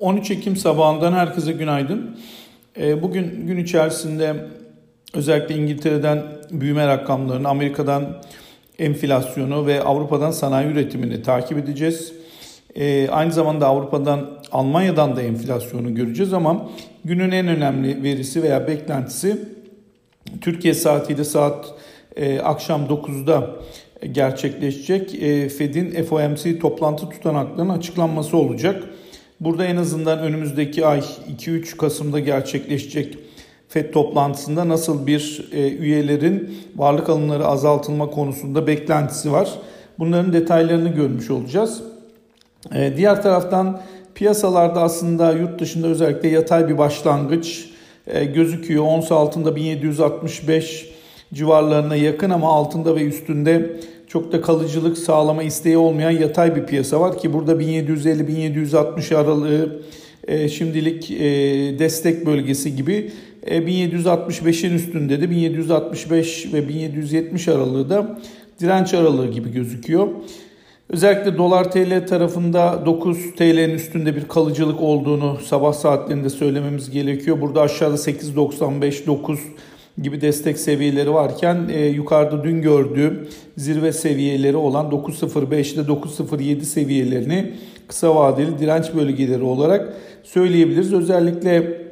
13 Ekim sabahından herkese günaydın. Ee, bugün gün içerisinde özellikle İngiltere'den büyüme rakamlarını, Amerika'dan enflasyonu ve Avrupa'dan sanayi üretimini takip edeceğiz. Ee, aynı zamanda Avrupa'dan, Almanya'dan da enflasyonu göreceğiz ama günün en önemli verisi veya beklentisi Türkiye saatiyle saat e, akşam 9'da gerçekleşecek e, Fed'in FOMC toplantı tutanaklarının açıklanması olacak. Burada en azından önümüzdeki ay 2-3 Kasım'da gerçekleşecek FED toplantısında nasıl bir e, üyelerin varlık alımları azaltılma konusunda beklentisi var. Bunların detaylarını görmüş olacağız. E, diğer taraftan piyasalarda aslında yurt dışında özellikle yatay bir başlangıç e, gözüküyor. Ons altında 1765 civarlarına yakın ama altında ve üstünde çok da kalıcılık sağlama isteği olmayan yatay bir piyasa var ki burada 1750-1760 aralığı e, şimdilik e, destek bölgesi gibi e, 1765'in üstünde de 1765 ve 1770 aralığı da direnç aralığı gibi gözüküyor. Özellikle dolar TL tarafında 9 TL'nin üstünde bir kalıcılık olduğunu sabah saatlerinde söylememiz gerekiyor. Burada aşağıda 8.95 9 gibi destek seviyeleri varken e, yukarıda dün gördüğüm zirve seviyeleri olan 9.05 ile 9.07 seviyelerini kısa vadeli direnç bölgeleri olarak söyleyebiliriz. Özellikle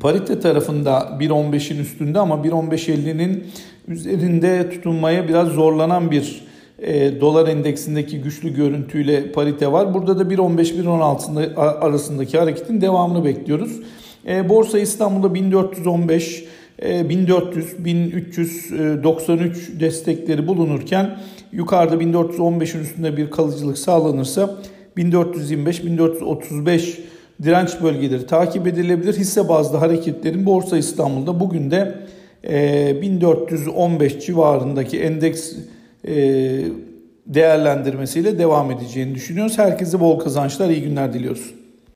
parite tarafında 1.15'in üstünde ama 1.15.50'nin üzerinde tutunmaya biraz zorlanan bir e, dolar endeksindeki güçlü görüntüyle parite var. Burada da 1.15-1.16 arasındaki hareketin devamını bekliyoruz. E, Borsa İstanbul'da 1415 1400 1393 destekleri bulunurken yukarıda 1415'in üstünde bir kalıcılık sağlanırsa 1425 1435 direnç bölgeleri takip edilebilir. Hisse bazlı hareketlerin Borsa İstanbul'da bugün de 1415 e, civarındaki endeks e, değerlendirmesiyle devam edeceğini düşünüyoruz. Herkese bol kazançlar, iyi günler diliyoruz.